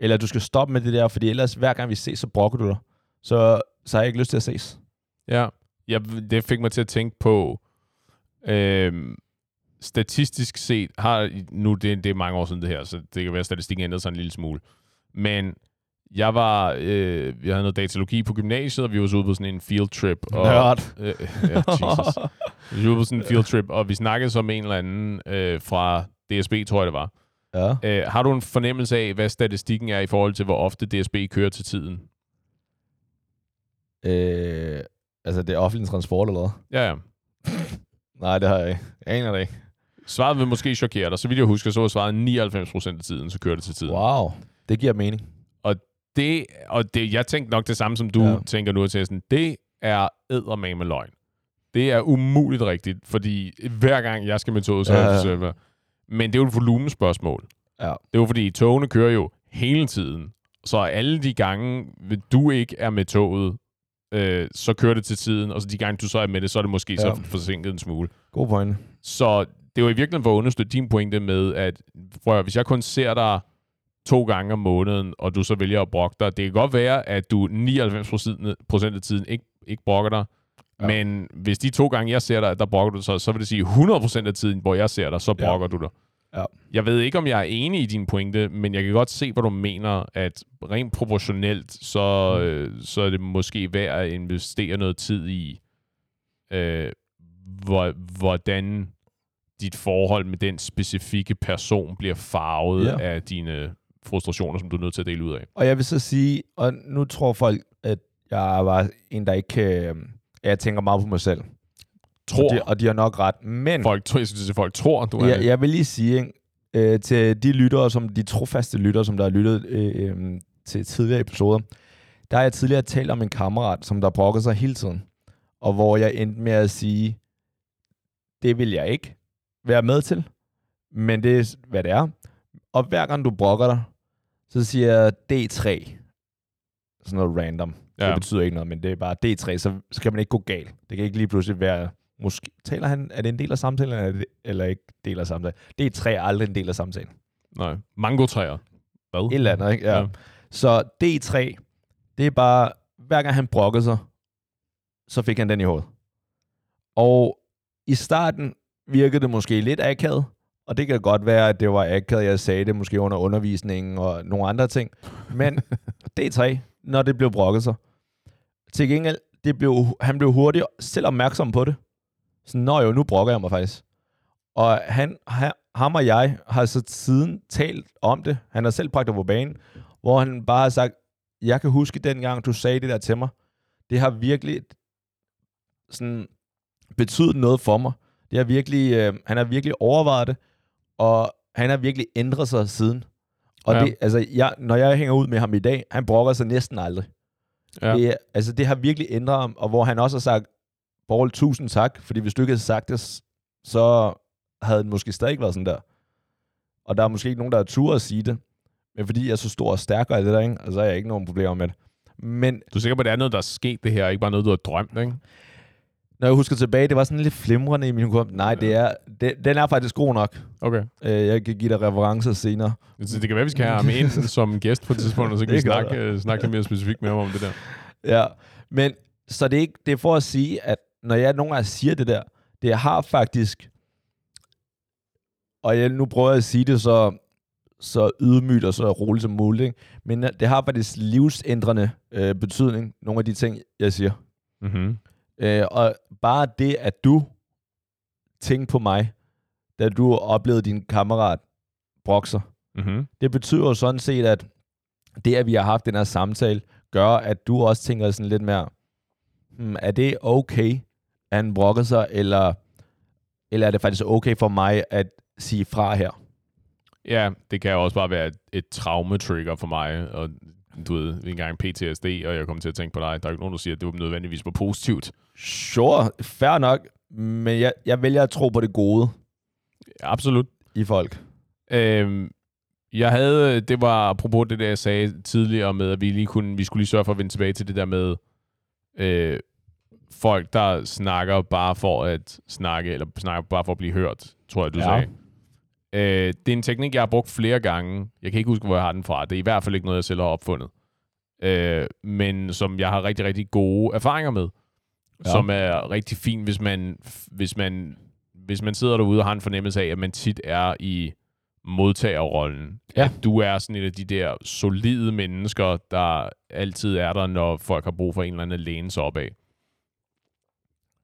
Eller du skal stoppe med det der, fordi ellers hver gang vi ses, så brokker du dig. Så, så har jeg ikke lyst til at ses. Ja, jeg, det fik mig til at tænke på, øhm, statistisk set har, nu det, det er mange år siden det her, så det kan være, at statistikken ændrede sig en lille smule, men jeg var, øh, jeg havde noget datalogi på gymnasiet, og vi var så ude på sådan en field trip. Og, Nørd. Øh, ja, Jesus. Vi var på sådan en field trip, og vi snakkede så med en eller anden øh, fra DSB, tror jeg det var. Ja. Øh, har du en fornemmelse af, hvad statistikken er i forhold til, hvor ofte DSB kører til tiden? Øh, altså, det er offentlig transport eller hvad? Ja, ja. Nej, det har jeg ikke. Jeg aner det ikke. Svaret vil måske chokere dig. Så vidt jeg husker, så var svaret 99% af tiden, så kører det til tiden. Wow, det giver mening. Det, og det, jeg tænkte nok det samme, som du ja. Tænker nu til sådan, det er eddermame med løgn. Det er umuligt rigtigt, fordi hver gang jeg skal med toget, så er Ja, ja. forsøger. Men det er jo et volumenspørgsmål. Ja. Det er jo fordi, togene kører jo hele tiden. Så alle de gange, du ikke er med toget, øh, så kører det til tiden, og så de gange, du så er med det, så er det måske ja. så forsinket en smule. God pointe. Så det var i virkeligheden for at understøtte din pointe med, at prøv, hvis jeg kun ser dig to gange om måneden, og du så vælger at brokke dig, det kan godt være, at du 99% af tiden ikke, ikke brokker dig, ja. Ja. men hvis de to gange, jeg ser dig, der brokker du så, så vil det sige 100% af tiden, hvor jeg ser dig, så Ja. brokker du dig. Ja. Jeg ved ikke, om jeg er enig i din pointe, men jeg kan godt se, hvad du mener, at rent proportionelt, så, Mm. øh, så er det måske værd at investere noget tid i, øh, hvor, hvordan dit forhold med den specifikke person bliver farvet Ja. af dine frustrationer, som du er nødt til at dele ud af. Og jeg vil så sige, og nu tror folk, at jeg var en, der ikke kan... at Jeg tænker meget på mig selv. Tror, Og de, og de har nok ret. Men folk, tror, jeg skal sige, folk tror, du er jeg, jeg vil lige sige, ikke, øh, til de lyttere, som de trofaste lyttere, som der har lyttet øh, øh, til tidligere episoder, der har jeg tidligere talt om en kammerat, som der brokker sig hele tiden. Og hvor jeg endte med at sige, det vil jeg ikke være med til, men det er, hvad det er. Og hver gang du brokker dig, så siger jeg D3. Sådan noget random. Ja. Det betyder ikke noget, men det er bare D3, så, så kan man ikke gå galt. Det kan ikke lige pludselig være... Måske, taler han, er det en del af samtalen, eller, er det, eller ikke del af samtalen? D3 er aldrig en del af samtalen. Nej. Mangotræer. Hvad? Et eller andet, ikke? Ja. Ja. ja. Så D3, det er bare, hver gang han brokkede sig, så fik han den i hovedet. Og i starten virkede det måske lidt akavet, og det kan godt være, at det var akavet, jeg sagde det måske under undervisningen og nogle andre ting. Men D3, når det blev brokket sig. Til gengæld, det blev, han blev hurtigt selv opmærksom på det. Så nå jo, nu brokker jeg mig faktisk. Og han, han, ham og jeg har så siden talt om det. Han har selv bragt det på banen, hvor han bare har sagt, jeg kan huske dengang, du sagde det der til mig. Det har virkelig sådan betydet noget for mig. Det har virkelig, øh, han har virkelig overvejet det, og han har virkelig ændret sig siden. Og Ja. det, altså, jeg, når jeg hænger ud med ham i dag, han brokker sig næsten aldrig. Ja. Det, altså, det har virkelig ændret ham, og hvor han også har sagt, Borg, tusind tak, fordi hvis du ikke havde sagt det, så havde det måske stadig ikke været sådan der. Og der er måske ikke nogen, der har tur at sige det, men fordi jeg er så stor og stærk og det der, ikke? og så har jeg ikke nogen problemer med det. Men Du er sikker på, at det er noget, der er sket det her, ikke bare noget, du har drømt, ikke? Når jeg husker tilbage, det var sådan lidt flimrende i min hukommelse. Nej, det er, det, den er faktisk god nok. Okay. Øh, jeg kan give dig referencer senere. Så det kan være, vi skal have ham ind som gæst på et tidspunkt, og så kan vi snakke, øh, snakke lidt mere specifikt med ham om det der. Ja, men så det er, ikke, det er for at sige, at når jeg nogle gange siger det der, det har faktisk, og jeg, nu prøver jeg at sige det så, så ydmygt og så roligt som muligt, ikke? men det har faktisk livsændrende øh, betydning, nogle af de ting, jeg siger. Mm-hmm. Øh, og bare det, at du tænkte på mig, da du oplevede din kammerat brokser, Mm-hmm. det betyder jo sådan set, at det, at vi har haft den her samtale, gør, at du også tænker sådan lidt mere, hmm, er det okay, at han brokker sig, eller, eller er det faktisk okay for mig at sige fra her? Ja, det kan også bare være et, et traumetrigger for mig, og du ved, en gang PTSD, og jeg kommer til at tænke på dig. Der er ikke nogen, der siger, at det var nødvendigvis var positivt. Sure, fair nok, men jeg, jeg vælger at tro på det gode Absolut. i folk. Øhm, jeg havde, det var apropos det der, jeg sagde tidligere med, at vi lige kunne, vi skulle lige sørge for at vende tilbage til det der med øh, folk, der snakker bare for at snakke, eller snakker bare for at blive hørt, tror jeg, du Ja. sagde. Øh, det er en teknik, jeg har brugt flere gange. Jeg kan ikke huske, hvor jeg har den fra. Det er i hvert fald ikke noget, jeg selv har opfundet. Øh, men som jeg har rigtig, rigtig gode erfaringer med. Ja. Som er rigtig fint, hvis man, hvis man hvis man sidder derude og har en fornemmelse af, at man tit er i modtagerrollen. Ja. At du er sådan et af de der solide mennesker, der altid er der, når folk har brug for en eller anden at læne sig op af.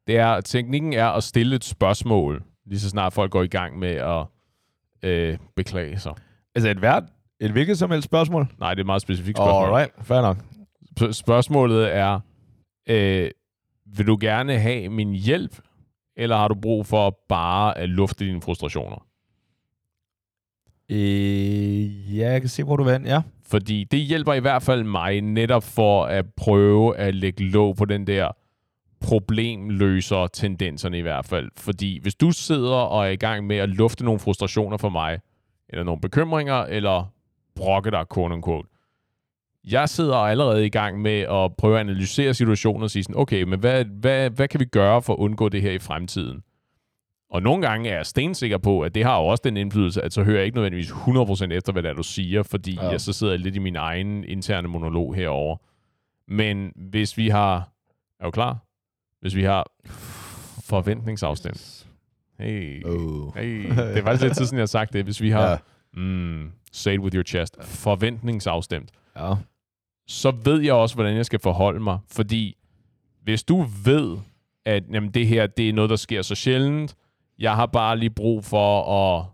Det er, teknikken er at stille et spørgsmål, lige så snart folk går i gang med at øh, beklage sig. Altså et hvert, et hvilket som helst spørgsmål? Nej, det er et meget specifikt spørgsmål. Alright, fair nok. Sp- Spørgsmålet er, øh, vil du gerne have min hjælp, eller har du brug for bare at lufte dine frustrationer? Øh, ja, jeg kan se, hvor du vil. Ja. Fordi det hjælper i hvert fald mig netop for at prøve at lægge låg på den der problemløser tendenserne i hvert fald. Fordi hvis du sidder og er i gang med at lufte nogle frustrationer for mig, eller nogle bekymringer, eller brokke dig, quote unquote, jeg sidder allerede i gang med at prøve at analysere situationen og sige sådan, okay, men hvad, hvad, hvad kan vi gøre for at undgå det her i fremtiden? Og nogle gange er jeg stensikker på, at det har jo også den indflydelse, at så hører jeg ikke nødvendigvis 100% efter, hvad det er, du siger, fordi Ja. jeg så sidder lidt i min egen interne monolog herover. Men hvis vi har... Er du klar? Hvis vi har forventningsafstemt. Hey, Oh. hey. Det er faktisk lidt tid siden, jeg har sagt det. Hvis vi har... Ja. Mm, say it with your chest. Forventningsafstemt Ja. Så ved jeg også, hvordan jeg skal forholde mig. Fordi hvis du ved, at jamen, det her det er noget, der sker så sjældent, jeg har bare lige brug for at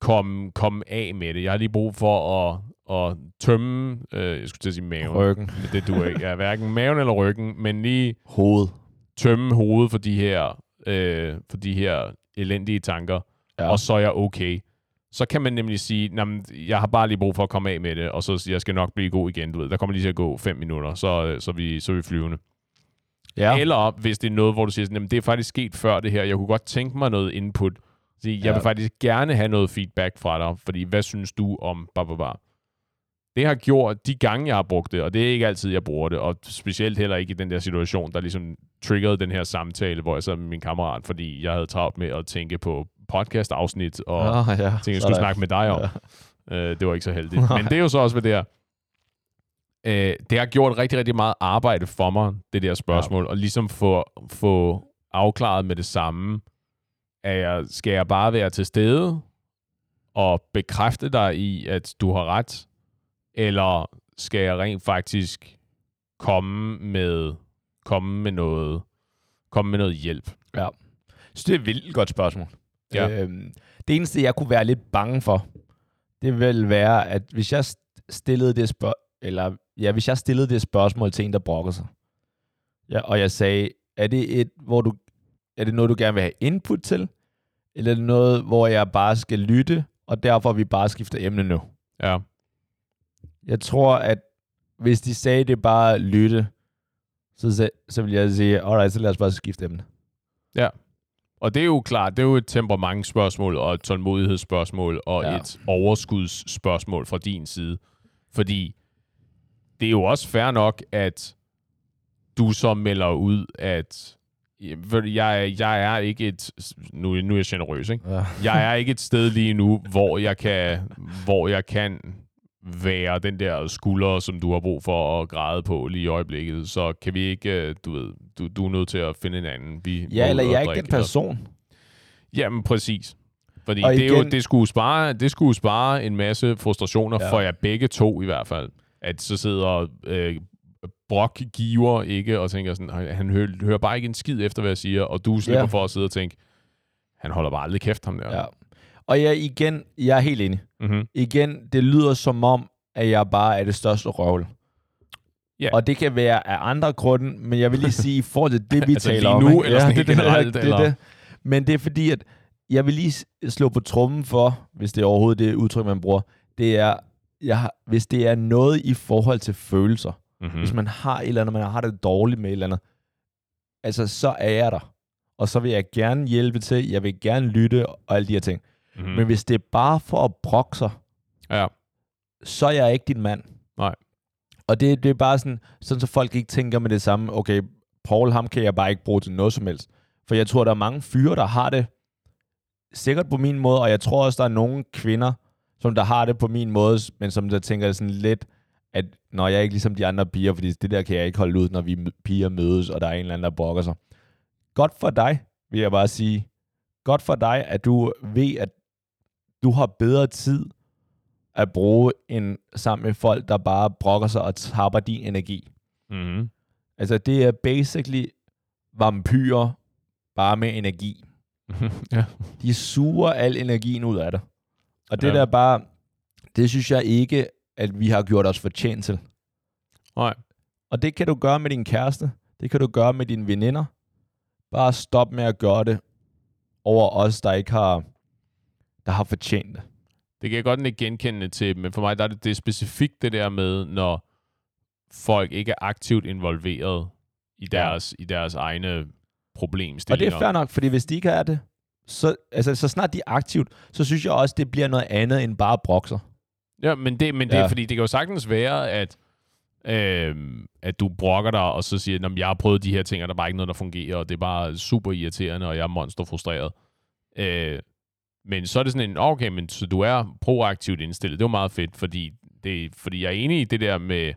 komme, komme af med det. Jeg har lige brug for at, at tømme, øh, jeg skulle til at sige maven, Ryggen. det du ikke. Ja, hverken maven eller ryggen, men lige Hoved. tømme hovedet for de her, øh, for de her elendige tanker, ja. og så er jeg okay. Så kan man nemlig sige, "Nå, jeg har bare lige brug for at komme af med det, og så jeg skal nok blive god igen. Du ved. Der kommer lige til at gå fem minutter, så, øh, så, vi, så er vi flyvende. ja. Eller hvis det er noget, hvor du siger, sådan, "Jamen, det er faktisk sket før det her. Jeg kunne godt tænke mig noget input. Så jeg Ja. vil faktisk gerne have noget feedback fra dig, fordi hvad synes du om ba, ba, ba. Det har gjort de gange, jeg har brugt det, og det er ikke altid, jeg bruger det, og specielt heller ikke i den der situation, der ligesom triggerede den her samtale, hvor jeg sad med min kammerat, fordi jeg havde travlt med at tænke på podcast-afsnit, og ah, ja. tænkte, jeg skulle snakke med dig om. Øh, det var ikke så heldigt. Men det er jo så også, hvad det er. øh, det har gjort rigtig, rigtig meget arbejde for mig, det der spørgsmål, ja. og ligesom få, få afklaret med det samme, at jeg, skal jeg bare være til stede og bekræfte dig i, at du har ret, eller skal jeg rent faktisk komme med, komme med noget, komme med noget hjælp? Ja. Så det er et vildt godt spørgsmål. Ja. Øhm, det eneste, jeg kunne være lidt bange for, det vil være, at hvis jeg stillede det spørgsmål, eller ja, hvis jeg stillede det spørgsmål til en, der brokker sig, ja, og jeg sagde, er det et, hvor du, er det noget, du gerne vil have input til, eller er det noget, hvor jeg bare skal lytte, og derfor vi bare skifter emne nu? Ja. Jeg tror, at hvis de sagde det bare lytte, så, så vil jeg sige, alright, så lad os bare skifte emne. Ja. Og det er jo klart, det er jo et temperamentsspørgsmål og et tålmodighedsspørgsmål og ja. et overskudsspørgsmål fra din side. Fordi det er jo også fair nok, at du så melder ud, at jeg, jeg er ikke et... Nu, nu er jeg generøs, ikke? Ja. jeg er ikke et sted lige nu, hvor jeg kan, hvor jeg kan være den der skulder, som du har brug for at græde på lige i øjeblikket. Så kan vi ikke, øh, du ved, du, du er nødt til at finde en anden. Vi ja, eller jeg er ikke den person. Jamen, præcis. Fordi og det, igen... er jo, det, skulle spare, det skulle spare en masse frustrationer ja. for jer begge to i hvert fald. At så sidder øh, Brock giver ikke og tænker sådan, han hører, hører bare ikke en skid efter, hvad jeg siger, og du slipper ja. for at sidde og tænke, han holder bare aldrig kæft ham der. Ja. Og jeg, igen, jeg er helt enig. Mm-hmm. Igen, det lyder som om, at jeg bare er det største røvl. Yeah. Og det kan være af andre grunde, men jeg vil lige sige, i forhold til det, vi altså taler lige om. nu, eller sådan ja, det, generelt? Det, eller? Det, det. Men det er fordi, at jeg vil lige slå på trummen for, hvis det er overhovedet det udtryk, man bruger, det er, jeg, hvis det er noget i forhold til følelser, mm-hmm. hvis man har et eller andet, man har det dårligt med et eller andet, altså så er jeg der. Og så vil jeg gerne hjælpe til, jeg vil gerne lytte og alle de her ting. Mm-hmm. Men hvis det er bare for at brokke sig, ja. så er jeg ikke din mand. Nej. Og det, det er bare sådan, sådan, så folk ikke tænker med det samme, okay, Paul, ham kan jeg bare ikke bruge til noget som helst. For jeg tror, der er mange fyre, der har det sikkert på min måde, og jeg tror også, der er nogle kvinder, som der har det på min måde, men som der tænker sådan lidt, at når jeg er ikke ligesom de andre piger, fordi det der kan jeg ikke holde ud, når vi piger mødes, og der er en eller anden, der brokker sig. Godt for dig, vil jeg bare sige. Godt for dig, at du ved, at du har bedre tid at bruge end sammen med folk, der bare brokker sig og tapper din energi. Mm-hmm. Altså, det er basically vampyrer, bare med energi. ja. De suger al energien ud af dig. Og det Ja. der bare, det synes jeg ikke, at vi har gjort os fortjent til. Nej. Og det kan du gøre med din kæreste. Det kan du gøre med dine veninder. Bare stop med at gøre det over os, der ikke har, der har fortjent det. Det kan jeg godt ikke genkende til, men for mig der er det, det er specifikt det der med, når folk ikke er aktivt involveret i Ja. deres, i deres egne Og det problemstillinger. er fair nok, fordi hvis de ikke er det, så, altså, så snart de er aktivt, så synes jeg også, det bliver noget andet end bare brokser. Ja, men det, men det Ja. er fordi, det kan jo sagtens være, at, øh, at du brokker dig, og så siger, at jeg har prøvet de her ting, og der er bare ikke noget, der fungerer, og det er bare super irriterende, og jeg er monsterfrustreret. Øh, men så er det sådan en, okay, men så du er proaktivt indstillet. Det var meget fedt, fordi, det, fordi jeg er enig i det der med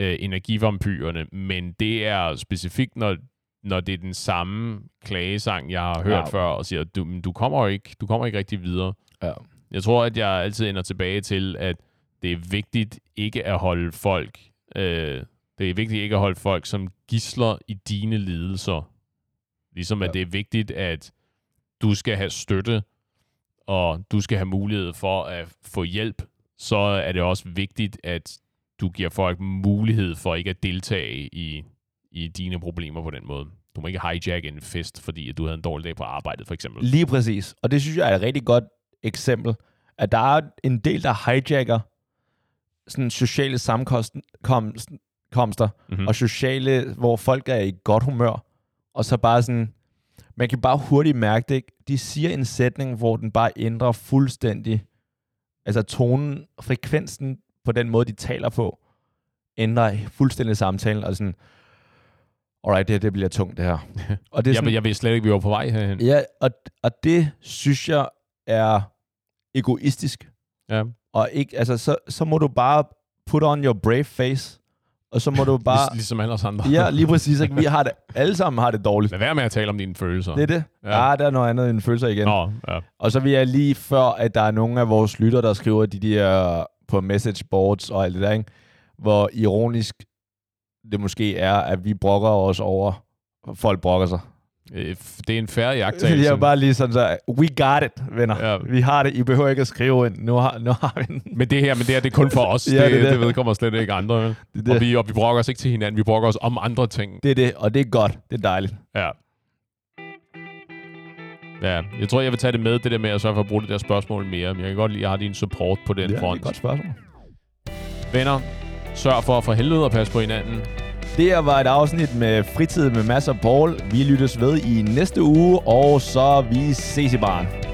øh, energivampyrerne, men det er specifikt, når, når det er den samme klagesang, jeg har hørt Ja. før, og siger, du, du kommer jo ikke, du kommer ikke rigtig videre. Ja. Jeg tror, at jeg altid ender tilbage til, at det er vigtigt ikke at holde folk, øh, det er vigtigt ikke at holde folk som gisler i dine lidelser. Ligesom Ja. at det er vigtigt, at du skal have støtte, og du skal have mulighed for at få hjælp, så er det også vigtigt, at du giver folk mulighed for ikke at deltage i, i dine problemer på den måde. Du må ikke hijack en fest, fordi du havde en dårlig dag på arbejdet, for eksempel. Lige præcis. Og det synes jeg er et rigtig godt eksempel, at der er en del, der hijacker sådan sociale sammenkomster Mhm. og sociale, hvor folk er i godt humør, og så bare sådan, man kan bare hurtigt mærke det, ikke? De siger en sætning, hvor den bare ændrer fuldstændig, altså tonen, frekvensen på den måde, de taler på, ændrer fuldstændig samtalen, og sådan, alright, det, her, det bliver tungt, det her. Og det er Jeg, sådan, vil- jeg ved slet ikke, vi var på vej herhen. Ja, og, og det synes jeg er egoistisk. Ja. Og ikke, altså, så, så må du bare put on your brave face, og så må du bare... Lig, ligesom alle os andre. ja, lige præcis. Ikke? Vi har det, alle sammen har det dårligt. Lad være med at tale om dine følelser. Det er det. Ja. Ja der er noget andet end følelser igen. Nå, ja. Og så vil jeg lige før, at der er nogle af vores lytter, der skriver de der på message boards og alt det der, ikke? hvor ironisk det måske er, at vi brokker os over, folk brokker sig. Øh, Det er en færre Jeg jagttagelse. er bare lige sådan så, we got it, venner. Ja. Vi har det, I behøver ikke at skrive ind. Nu har, nu har vi den. Men det her, men det her, det er kun for os. Ja, det, det det, det. det vedkommer slet ikke andre. vel? Det, Og det, vi, og vi brokker os ikke til hinanden, vi brokker os om andre ting. det er det, og det er godt. Det er dejligt. Ja. Ja, jeg tror, jeg vil tage det med, det der med at sørge for at bruge det der spørgsmål mere. Men jeg kan godt lide, at jeg har din support på den Ja, det er front. et godt spørgsmål. Venner, sørg for for helvede at passe på hinanden. Det her var et afsnit med fritid med masser af Paul. Vi lyttes ved i næste uge, og så vi ses i baren.